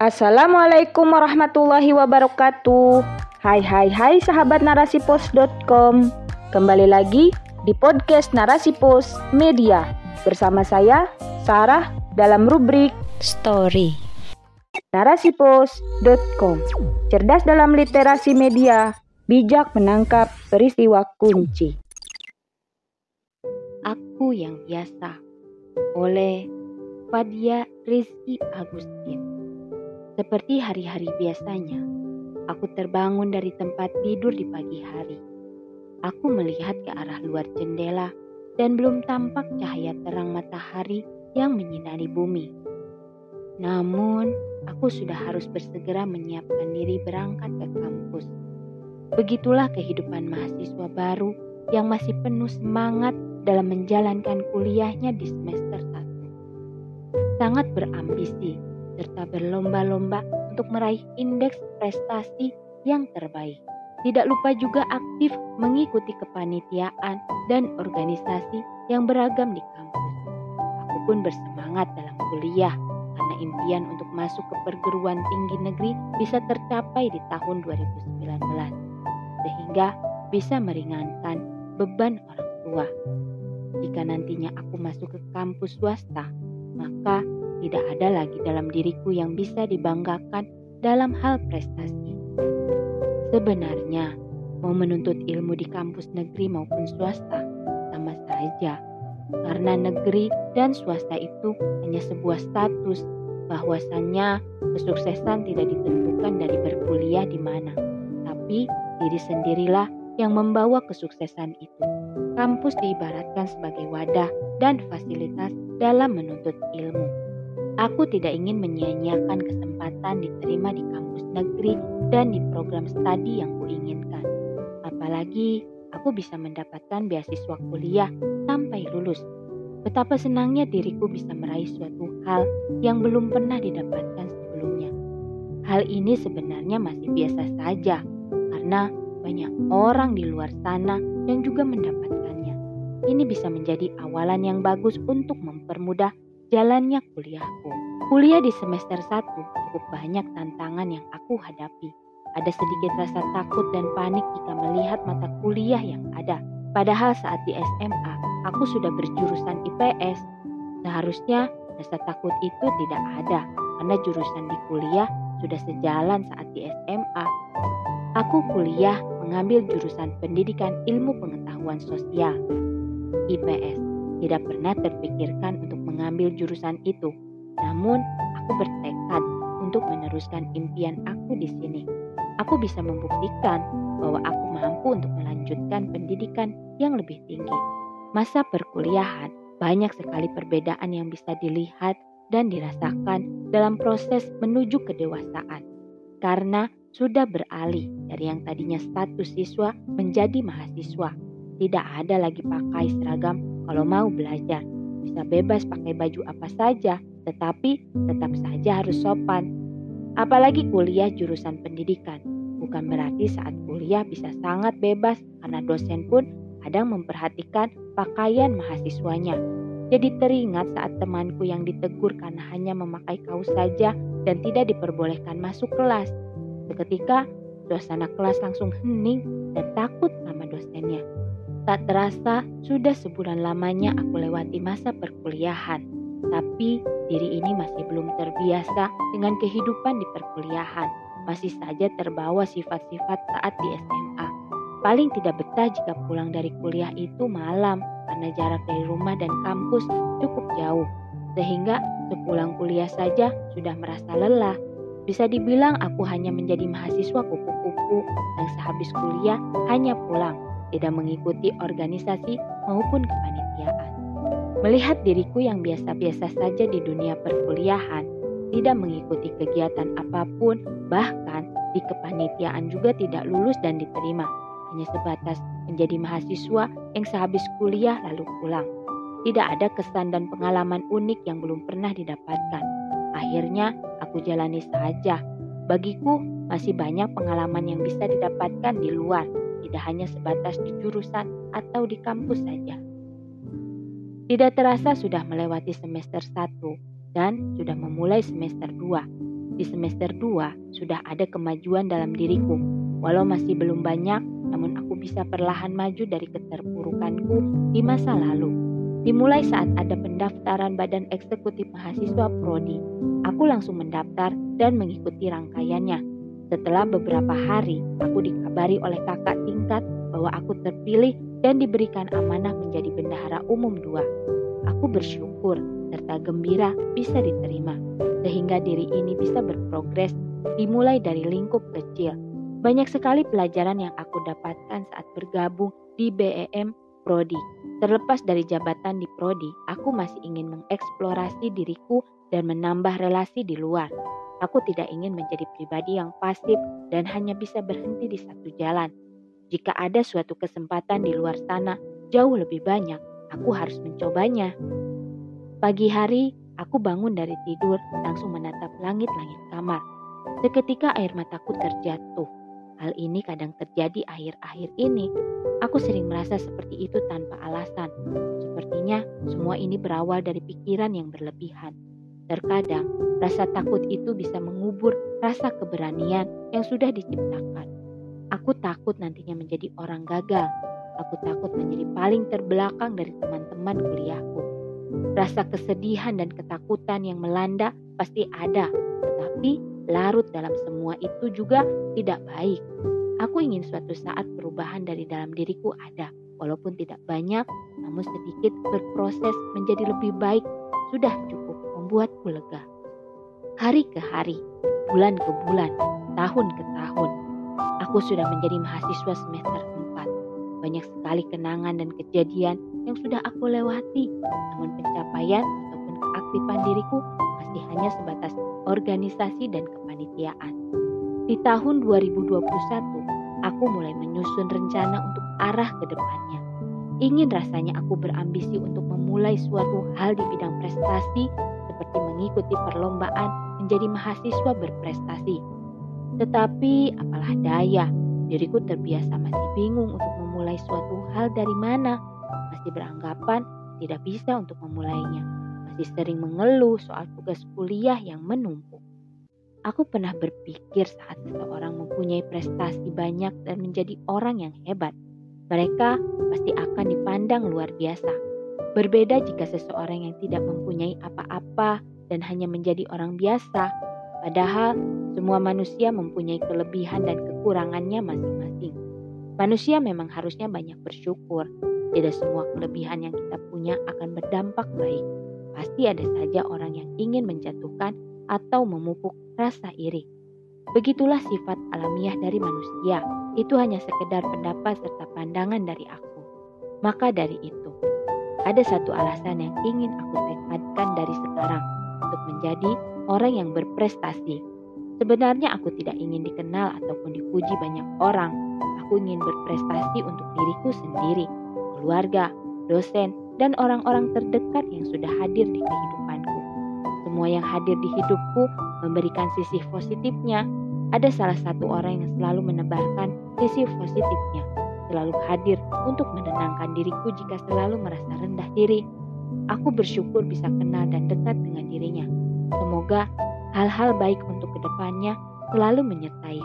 Assalamualaikum warahmatullahi wabarakatuh. Hai hai hai sahabat narasipos.com. Kembali lagi di podcast Narasi Pos Media bersama saya Sarah dalam rubrik Story. Narasipos.com. Cerdas dalam literasi media, bijak menangkap peristiwa kunci. Aku yang biasa oleh Fadia Rizky Agustin. Seperti hari-hari biasanya, aku terbangun dari tempat tidur di pagi hari. Aku melihat ke arah luar jendela dan belum tampak cahaya terang matahari yang menyinari bumi. Namun, aku sudah harus bersegera menyiapkan diri berangkat ke kampus. Begitulah kehidupan mahasiswa baru yang masih penuh semangat dalam menjalankan kuliahnya di semester 1. Sangat berambisi serta berlomba-lomba untuk meraih indeks prestasi yang terbaik. Tidak lupa juga aktif mengikuti kepanitiaan dan organisasi yang beragam di kampus. Aku pun bersemangat dalam kuliah karena impian untuk masuk ke perguruan tinggi negeri bisa tercapai di tahun 2019. Sehingga bisa meringankan beban orang tua. Jika nantinya aku masuk ke kampus swasta, maka tidak ada lagi dalam diriku yang bisa dibanggakan dalam hal prestasi. Sebenarnya, mau menuntut ilmu di kampus negeri maupun swasta sama saja, karena negeri dan swasta itu hanya sebuah status bahwasannya kesuksesan tidak ditentukan dari berkuliah di mana, tapi diri sendirilah yang membawa kesuksesan itu. Kampus diibaratkan sebagai wadah dan fasilitas dalam menuntut ilmu. Aku tidak ingin menyia-nyiakan kesempatan diterima di kampus negeri dan di program studi yang kuinginkan. Apalagi aku bisa mendapatkan beasiswa kuliah sampai lulus. Betapa senangnya diriku bisa meraih suatu hal yang belum pernah didapatkan sebelumnya. Hal ini sebenarnya masih biasa saja karena banyak orang di luar sana yang juga mendapatkannya. Ini bisa menjadi awalan yang bagus untuk mempermudah jalannya kuliahku. Kuliah di semester 1 cukup banyak tantangan yang aku hadapi. Ada sedikit rasa takut dan panik jika melihat mata kuliah yang ada. Padahal saat di SMA, aku sudah berjurusan IPS. Seharusnya rasa takut itu tidak ada karena jurusan di kuliah sudah sejalan saat di SMA. Aku kuliah mengambil jurusan pendidikan ilmu pengetahuan sosial IPS. Tidak pernah terpikirkan untuk mengambil jurusan itu. Namun, aku bertekad untuk meneruskan impian aku di sini. Aku bisa membuktikan bahwa aku mampu untuk melanjutkan pendidikan yang lebih tinggi. Masa perkuliahan banyak sekali perbedaan yang bisa dilihat dan dirasakan dalam proses menuju kedewasaan. Karena sudah beralih dari yang tadinya status siswa menjadi mahasiswa. Tidak ada lagi pakai seragam kalau mau belajar bisa bebas pakai baju apa saja, tetapi tetap saja harus sopan. Apalagi kuliah jurusan pendidikan. Bukan berarti saat kuliah bisa sangat bebas karena dosen pun kadang memperhatikan pakaian mahasiswanya. Jadi teringat saat temanku yang ditegur karena hanya memakai kaos saja dan tidak diperbolehkan masuk kelas. Seketika suasana kelas langsung hening dan takut sama dosennya. Tak terasa sudah sebulan lamanya aku lewati masa perkuliahan, tapi diri ini masih belum terbiasa dengan kehidupan di perkuliahan. Masih saja terbawa sifat-sifat saat di SMA. Paling tidak betah jika pulang dari kuliah itu malam karena jarak dari rumah dan kampus cukup jauh. Sehingga sepulang kuliah saja sudah merasa lelah. Bisa dibilang aku hanya menjadi mahasiswa kupu-kupu yang sehabis kuliah hanya pulang tidak mengikuti organisasi maupun kepanitiaan. Melihat diriku yang biasa-biasa saja di dunia perkuliahan, tidak mengikuti kegiatan apa pun, bahkan di kepanitiaan juga tidak lulus dan diterima, hanya sebatas menjadi mahasiswa yang sehabis kuliah lalu pulang. Tidak ada kesan dan pengalaman unik yang belum pernah didapatkan. Akhirnya, aku jalani saja. Bagiku, masih banyak pengalaman yang bisa didapatkan di luar tidak hanya sebatas di jurusan atau di kampus saja. Tidak terasa sudah melewati semester 1 dan sudah memulai semester 2. di semester 2 sudah ada kemajuan dalam diriku. Walau masih belum banyak, namun aku bisa perlahan maju dari keterpurukanku di masa lalu. Dimulai saat ada pendaftaran Badan Eksekutif Mahasiswa Prodi, aku langsung mendaftar dan mengikuti rangkaiannya. Setelah beberapa hari, aku dikabari oleh kakak tingkat bahwa aku terpilih dan diberikan amanah menjadi bendahara umum dua. Aku bersyukur serta gembira bisa diterima, sehingga diri ini bisa berprogres dimulai dari lingkup kecil. Banyak sekali pelajaran yang aku dapatkan saat bergabung di BEM Prodi. Terlepas dari jabatan di Prodi, aku masih ingin mengeksplorasi diriku dan menambah relasi di luar. Aku tidak ingin menjadi pribadi yang pasif dan hanya bisa berhenti di satu jalan. Jika ada suatu kesempatan di luar sana jauh lebih banyak, aku harus mencobanya. Pagi hari, aku bangun dari tidur langsung menatap langit-langit kamar. Seketika air mataku terjatuh. Hal ini kadang terjadi akhir-akhir ini. Aku sering merasa seperti itu tanpa alasan. Sepertinya semua ini berawal dari pikiran yang berlebihan. Terkadang, rasa takut itu bisa mengubur rasa keberanian yang sudah diciptakan. Aku takut nantinya menjadi orang gagal. Aku takut menjadi paling terbelakang dari teman-teman kuliahku. Rasa kesedihan dan ketakutan yang melanda pasti ada, tetapi larut dalam semua itu juga tidak baik. Aku ingin suatu saat perubahan dari dalam diriku ada, walaupun tidak banyak, namun sedikit berproses menjadi lebih baik sudah cukup membuatku lega. Hari ke hari, bulan ke bulan, tahun ke tahun, aku sudah menjadi mahasiswa semester 4. Banyak sekali kenangan dan kejadian yang sudah aku lewati, namun pencapaian ataupun keaktifan diriku masih hanya sebatas organisasi dan kepanitiaan. Di tahun 2021, aku mulai menyusun rencana untuk arah ke depannya. Ingin rasanya aku berambisi untuk memulai suatu hal di bidang prestasi seperti mengikuti perlombaan menjadi mahasiswa berprestasi. Tetapi apalah daya, diriku terbiasa masih bingung untuk memulai suatu hal dari mana masih beranggapan tidak bisa untuk memulainya. Masih sering mengeluh soal tugas kuliah yang menumpuk. Aku pernah berpikir saat seseorang mempunyai prestasi banyak dan menjadi orang yang hebat, mereka pasti akan dipandang luar biasa. Berbeda jika seseorang yang tidak mempunyai apa-apa dan hanya menjadi orang biasa, padahal semua manusia mempunyai kelebihan dan kekurangannya masing-masing. Manusia memang harusnya banyak bersyukur, tidak semua kelebihan yang kita punya akan berdampak baik. Pasti ada saja orang yang ingin menjatuhkan atau memupuk rasa iri. Begitulah sifat alamiah dari manusia. Itu hanya sekedar pendapat serta pandangan dari aku. Maka dari itu, ada satu alasan yang ingin aku tekadkan dari sekarang untuk menjadi orang yang berprestasi. Sebenarnya aku tidak ingin dikenal ataupun dipuji banyak orang. Aku ingin berprestasi untuk diriku sendiri keluarga, dosen, dan orang-orang terdekat yang sudah hadir di kehidupanku. Semua yang hadir di hidupku memberikan sisi positifnya. Ada salah satu orang yang selalu menebarkan sisi positifnya, selalu hadir untuk menenangkan diriku jika selalu merasa rendah diri. Aku bersyukur bisa kenal dan dekat dengan dirinya. Semoga hal-hal baik untuk ke depannya selalu menyertai